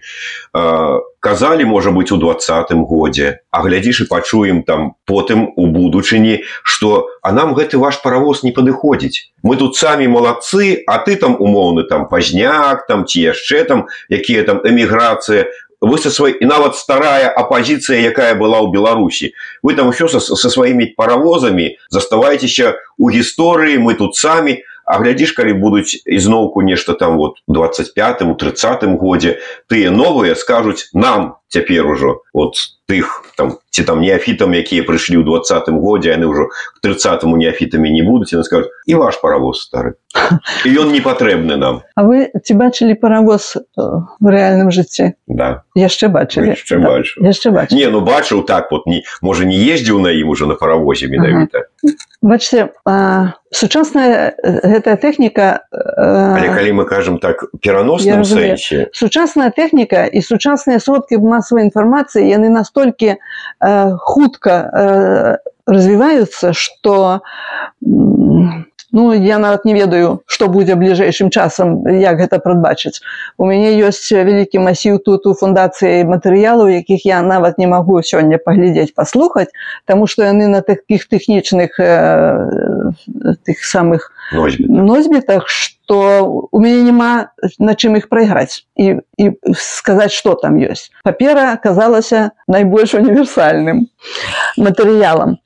казалі можа быть у двадцатым годзе. А глядзіш і пачуем там потым у будучыні что а нам гэты ваш паравоз не падыходзіць. Мы тут самі малацы а ты там умоўны там пазняк там ці яшчэ там якія там эміграцыя вы со свой і нават старая апозіцыя якая была ў беларусі вы там еще со, со сваімі паравозамі заставайцеся у гісторыі мы тут самі а глядзіш калі будуць ізноўку нешта там вот 25 30 годзе тыя новыя скажуць нам цяпер ужо от тых там ці там неафітам якія прыйшлі ў двадцатым годзе яны ўжо к тридцатому неафітамі не будуць яны скажуць і ваш паравоз стары і ён не патрэбны нам. А вы ці бачылі паравоз в рэальным жыцці да. Яшчэ бачылі яшчэ да. бачу яшчэ бачу не ну бачыў так вот не можа не ездзіў на ім уже на паравозе менавіта ага. бачце сучасная гэтая тэхніка але калі мы кажам так пераносным сэнсе сучасная тэхніка і сучасныя сродкі масавай інфармацыі яны настолькі э, хутка э, развіваюцца што ну я нават не ведаю што будзе бліжэйшым часам як гэта прадбачыць у мяне ёсць вялікі масіў тут у фундацыі матэрыялаў якіх я нават не магу сёння паглядзець паслухаць таму што яны на такіх тэхнічных э, тых самых носьбітах што у мяне няма на чым іх прайграць і, і сказаць што там ёсць папера аказалася найбольш універсальным матэрыялам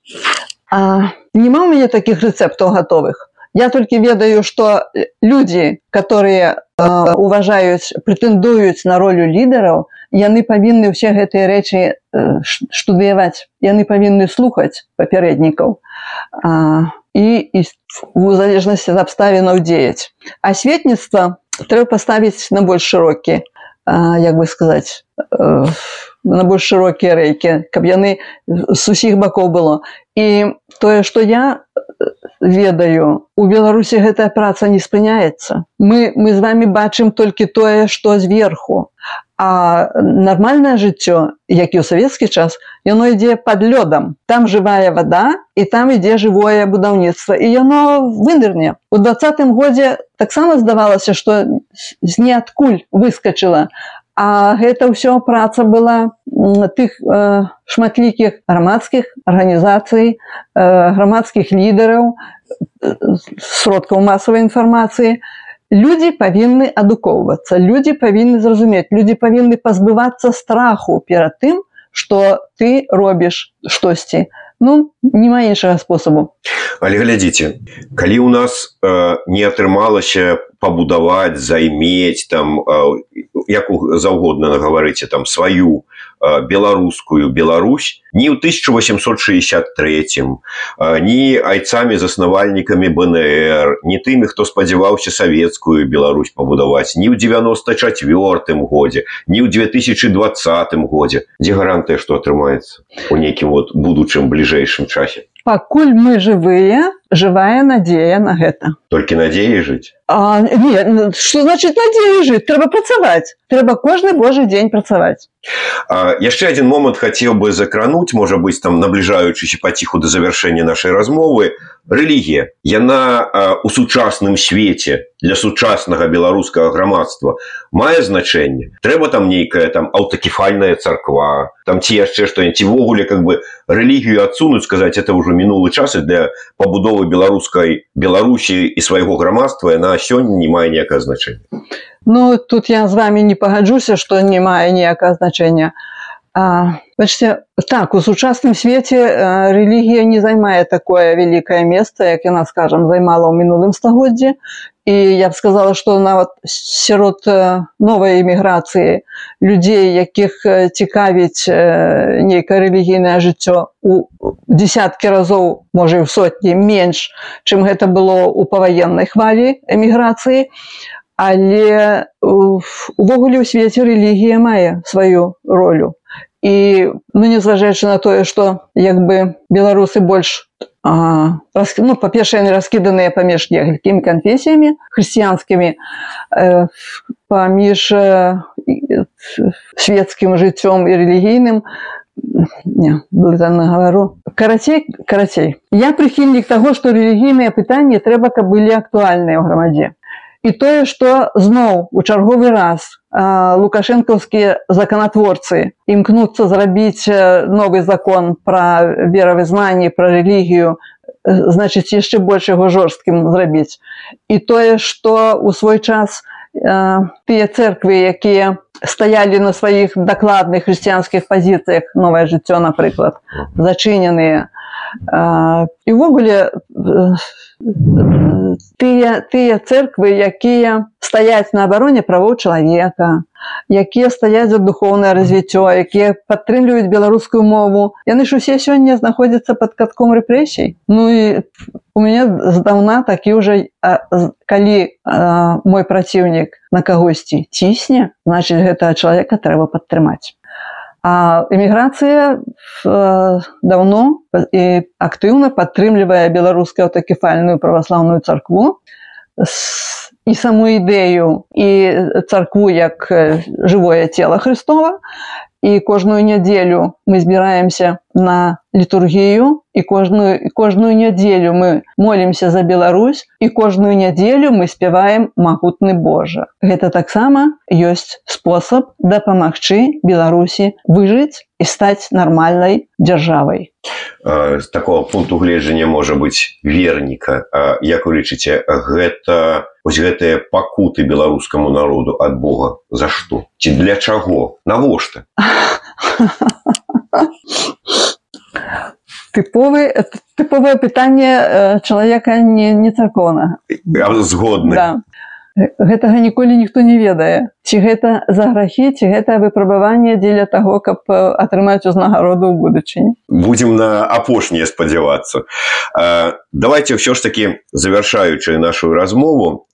а няма у мяне таких рэцэптаў гатовых я толькі ведаю што людзі которые э, уважаюць прэтэндуюць на ролю лідараў яны павінны ўсе гэтыя рэчы э, штудыяваць яны павінны слухаць папярэднікаў і, і у залежнасці ад абставінаў дзеяць асветніцтва трэба паставіць на больш шырокі як бы сказаць э, на больш шырокія рэйкі каб яны з усіх бакоў было. І тое што я ведаю у беларусі гэтая праца не спыняецца. Мы мы з вами бачым толькі тое што зверху а нармальнае жыццё як і ў савецкі час яно ідзе под лёдам. Там жывая вода і там ідзе жывое будаўніцтва і яно вынырне. У двадцатым годзе таксама здавалася што з ніадкуль выскочыла А гэта ўсё праца была тых э, шматлікіх грамадскіх арганізацый, э, грамадскіх лідараў, э, сродкаў масавай інфармацыі. Людзі павінны адукоўвацца. Людзі павінны зразумець, людзі павінны пазбывацца страху перад тым, што ты робіш штосьці. Ну няма іншага спосабу. Але глядзіце, калі ў нас э, не атрымалася пабудаваць займець там як заўгодна нагаварыце там сваю беларускую Беларусь ні ў 1863 ні айцамі заснавальнікамі БНР не тымі хто спадзяваўся савецкую Беларусь пабудаваць ні ў 94 годзе ні ў 2020 годзе. Дзе гарантыя што атрымаецца у нейкім вот будучым бліжэйшым часе? Пакуль мы жывыя жывая надзея на гэта толькі надзеі жыць а, не, что значит надзею жыць трэба працаваць трэба кожны божы дзень працаваць яшчэ один момант хацеў бы закрануць можа быць там набліжаючыся паціху да завяршэння нашай размовы. Рэлігія. Яна у сучасным свеце для сучаснага беларускага грамадства мае значэнне. Трэба там нейкая там аўтакефальная царква там ці яшчэ што-нибудь ввогуле как бы рэлігію адсунуць сказаць это ўжо мінулы час і для пабудовы беларускай беларусі і свайго грамадства яна сёння не мае ніякае значэння Ну тут я з вами не пагаджуся што не мае ніякае значэння а Бачце, так у сучасным свеце рэлігія не займае такое вялікае месца, як яна скажам займала ў мінулым стагоддзі. І я б сказала, што нават сярод новай эміграцыі людзей, якіх цікавіць нейкае рэлігійнае жыццё у десяткі разоў, можа і ў сотні менш, чым гэта было ў паваеннай хвалі эміграцыі. Але увогуле ў свеце рэлігія мае сваю ролю і ну незважаючы на тое што як бы беларусы больш а, рас, ну па-першае яны раскіданыя паміж некалькімі канфесіямі хрысціянскімі э, паміж э, светецкім жыццём і рэлігійным гавару карацей карацей. Я прыхільнік таго што рэлігійныя пытанні трэба каб былі актуальныя ў грамадзе і тое што зноў у чарговы раз лукашэнкаўскія законатворцы імкнуцца зрабіць новы закон пра веравызнанні пра рэлігію значыць яшчэ больш яго жорсткім зрабіць. І тое што у свой час тыя церквы якія стаялі на сваіх дакладных хрысціянскіх пазіцыях новае жыццё напрыклад зачыненыя. І ўвогуле тыя тыя церквы якія стаяць на абароне правоў чалавека якія стаяць за духоўнае развіццё якія падтрымліваюць беларускую мову. Яны ж усе сёння знаходзяцца под катком рэпрэсій. Ну і у мяне здаўна такі ўжо калі а, мой праціўнік на кагосьці цісне значит гэтага чалавека трэба падтрымаць А эміграцыя э, даўно і актыўна падтрымлівае беларускую аўтакефальную праваслаўную царкву і саму ідэю і царкву як жывое цела Христова і кожную нядзелю мы збіраемся на літургію і кожную кожную нядзелю мы молімся за Беларусь і кожную нядзелю мы спяваем магутны Божа. Гэта таксама ёсць спосаб дапамагчы Беларусі выжыць і стаць нармальнай дзяржавай. З такого пункту гледжання можа быць верніка. Як вы лічыце гэта ось гэтыя пакуты беларускаму народу ад Бога за што ці для чаго навошта тыповы тыповае пытанне чалавека не не царкоўнага згодны да. Гэтага ніколі ніхто не ведае. Ці гэта за грахі ці гэта выпрабаванне дзеля таго каб атрымаць узнагароду ў будучыні. Будзем на апошняе спадзявацца. Давайте ўсё ж таки завяршаючы нашу размову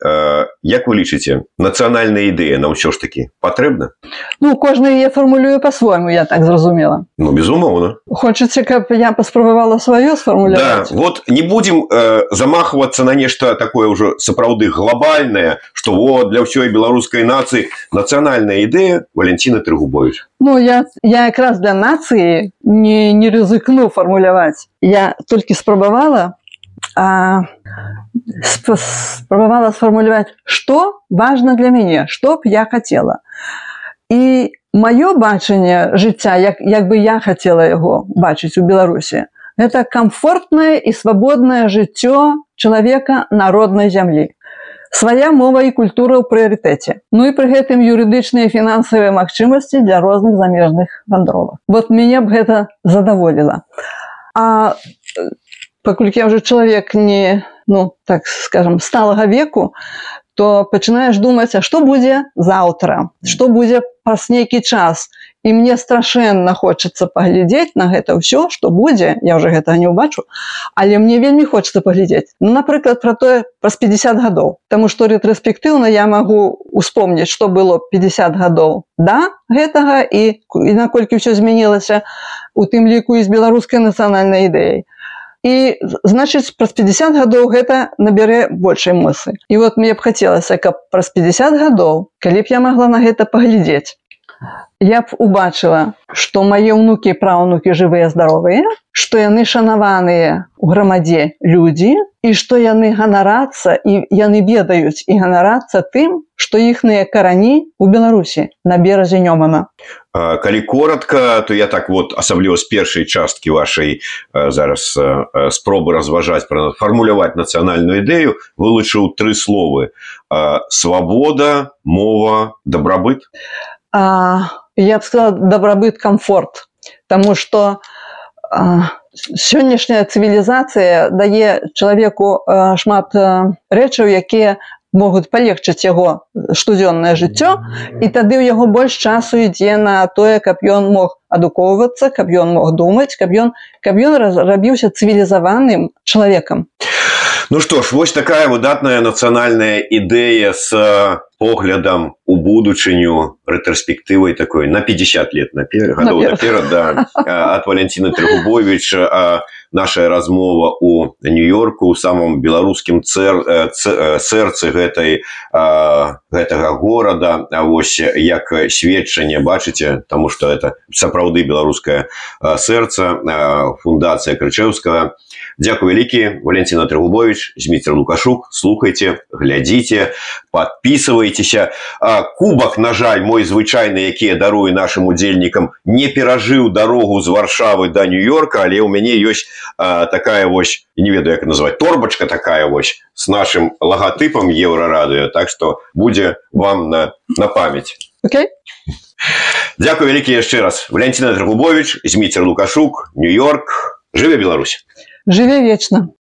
як вы лічыце нацыянальная ідэя на ўсё ж таки патрэбна? Ну кожны яе фармулюе по-свойму я так зразумела. Ну безумоўна. Хочаце каб я паспрабавала сваё сфармуляваць? Да, вот не будем э, замахвацца на нешта такое ўжо сапраўды глобальнае что вот для ўсёй беларускай нацыі нацыянальная ідэя валентина трыгубович ну я я якраз для нацыі не не рызыкну фармуляваць я толькі спрабавала а, сп спрабавала сфармуляваць что важно для мяне что б я хотела. І маё бачанне жыцця як як бы я хотела яго бачыць у беларусі это комфортнае і свабоднае жыццё чалавека народнай зямлі свая мова і культура ў прыярытэце. Ну і пры гэтым юрыдычныя фінансавыя магчымасці для розных замежных вандровак вот мяне б гэта задаволіла. А паколькі я уже чалавек не ну так скажем сталага веку то пачынаеш думаць а што будзе заўтра? Што будзе праз нейкі час і мне страшэнна хочацца паглядзець на гэта ўсё што будзе. Я уже гэтага не ўбачу. Але мне вельмі хочется паглядзець. Ну, напрыклад про тое праз 50 гадоў. Таму што рэтраспектыўна я магу успомніць што было 50 гадоў да гэтага і і наколькі ўсё змянілася у тым ліку і з беларускай нацыянальнай ідэяй. І значыць праз 50 гадоў гэта набярэ большай мысы. І вот мне б хацелася каб праз 50 гадоў калі б я магла на гэта паглядзець я б убачыла што мае ўнукі праўнукі жывыя здаровыя што яны шанаваныя у грамадзе людзі і што яны ганарацца і яны ведаюць і ганарацца тым што іхныя карані у беларусі на беразе нёмана. Калі коротко то я так вот асабліва з першай часткі вашай зараз спробы разважаць пра фармуляваць нацыянальную ідэю вылучыў тры словы. Свабода мова дабрабыт. а я б сказала добробыт комфорт. Тому что сённяшняя цывілізацыя дае чалавеку шмат рэчаў якія могуць палегчыць яго штодзённае жыццё і тады ў яго больш часу ідзе на тое каб ён мог адукоўвацца каб ён мог думаць каб ён каб ён разрабіўся цывілізаваным чалавекам. Ну што ж вось такая выдатная нацыянальная ідэя з поглядам у будучыню рэтраспектывай такой на 50 лет наперад наперад да, ад валентина трыгубович наша размова у нью-йорку у самом беларускім цэр сэрцы гэтай гэтага горада А вось як сведчанне бачыце тому что это сапраўды беларускае сэрца фундацыя крычеўскага Дякую вялікі валентина трыгубович зміцер лукашук. Слухайте глядзіце подписывайтеся кубак на жаль мой звычайны якія дарую нашим удзельнікам не перажыў дарогу з варшавы до нью-йорка але у мяне ёсць а, такая вось не ведаю як называть торбачка такая вось с нашим лагатыпом еўрарадыо так что будзе вам на на память okay. Дякую вялікі яшчэ раз. Валентина драгубович зміцер лукашук нью-йорк. Жыве Беларусь. Жыве вечна